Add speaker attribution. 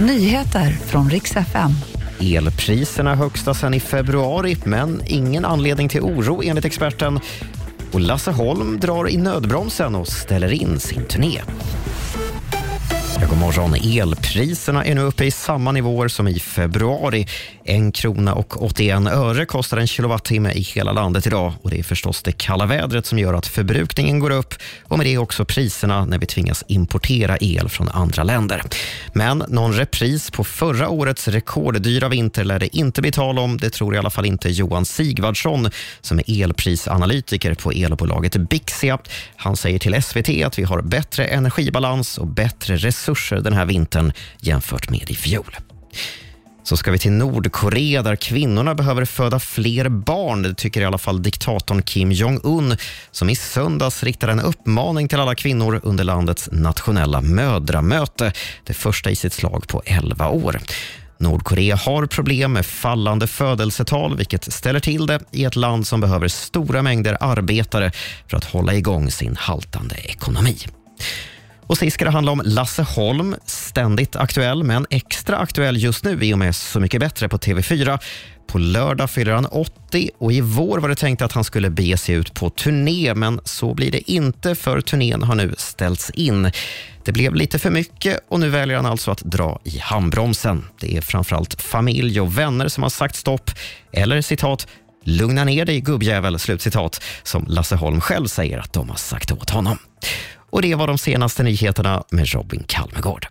Speaker 1: Nyheter från riks FM.
Speaker 2: Elpriserna högsta sedan i februari, men ingen anledning till oro enligt experten. Och Lasse Holm drar i nödbromsen och ställer in sin turné. Ja, god morgon. Elpriserna är nu uppe i samma nivåer som i februari. En krona och 81 öre kostar en kilowattimme i hela landet idag. Och Det är förstås det kalla vädret som gör att förbrukningen går upp och med det också priserna när vi tvingas importera el från andra länder. Men någon repris på förra årets rekorddyra vinter lär det inte bli tal om. Det tror i alla fall inte Johan Sigvardsson som är elprisanalytiker på elbolaget Bixia. Han säger till SVT att vi har bättre energibalans och bättre resurser den här vintern jämfört med i fjol. Så ska vi till Nordkorea där kvinnorna behöver föda fler barn. Det tycker i alla fall diktatorn Kim Jong-Un som i söndags riktade en uppmaning till alla kvinnor under landets nationella mödramöte. Det första i sitt slag på 11 år. Nordkorea har problem med fallande födelsetal vilket ställer till det i ett land som behöver stora mängder arbetare för att hålla igång sin haltande ekonomi. Och sist ska det handla om Lasse Holm, ständigt aktuell men extra aktuell just nu i och med Så mycket bättre på TV4. På lördag fyller han 80 och i vår var det tänkt att han skulle bege sig ut på turné men så blir det inte för turnén har nu ställts in. Det blev lite för mycket och nu väljer han alltså att dra i handbromsen. Det är framförallt familj och vänner som har sagt stopp eller citat Lugna ner dig gubbjävel, slutcitat, som Lasse Holm själv säger att de har sagt åt honom. Och det var de senaste nyheterna med Robin Kalmegård.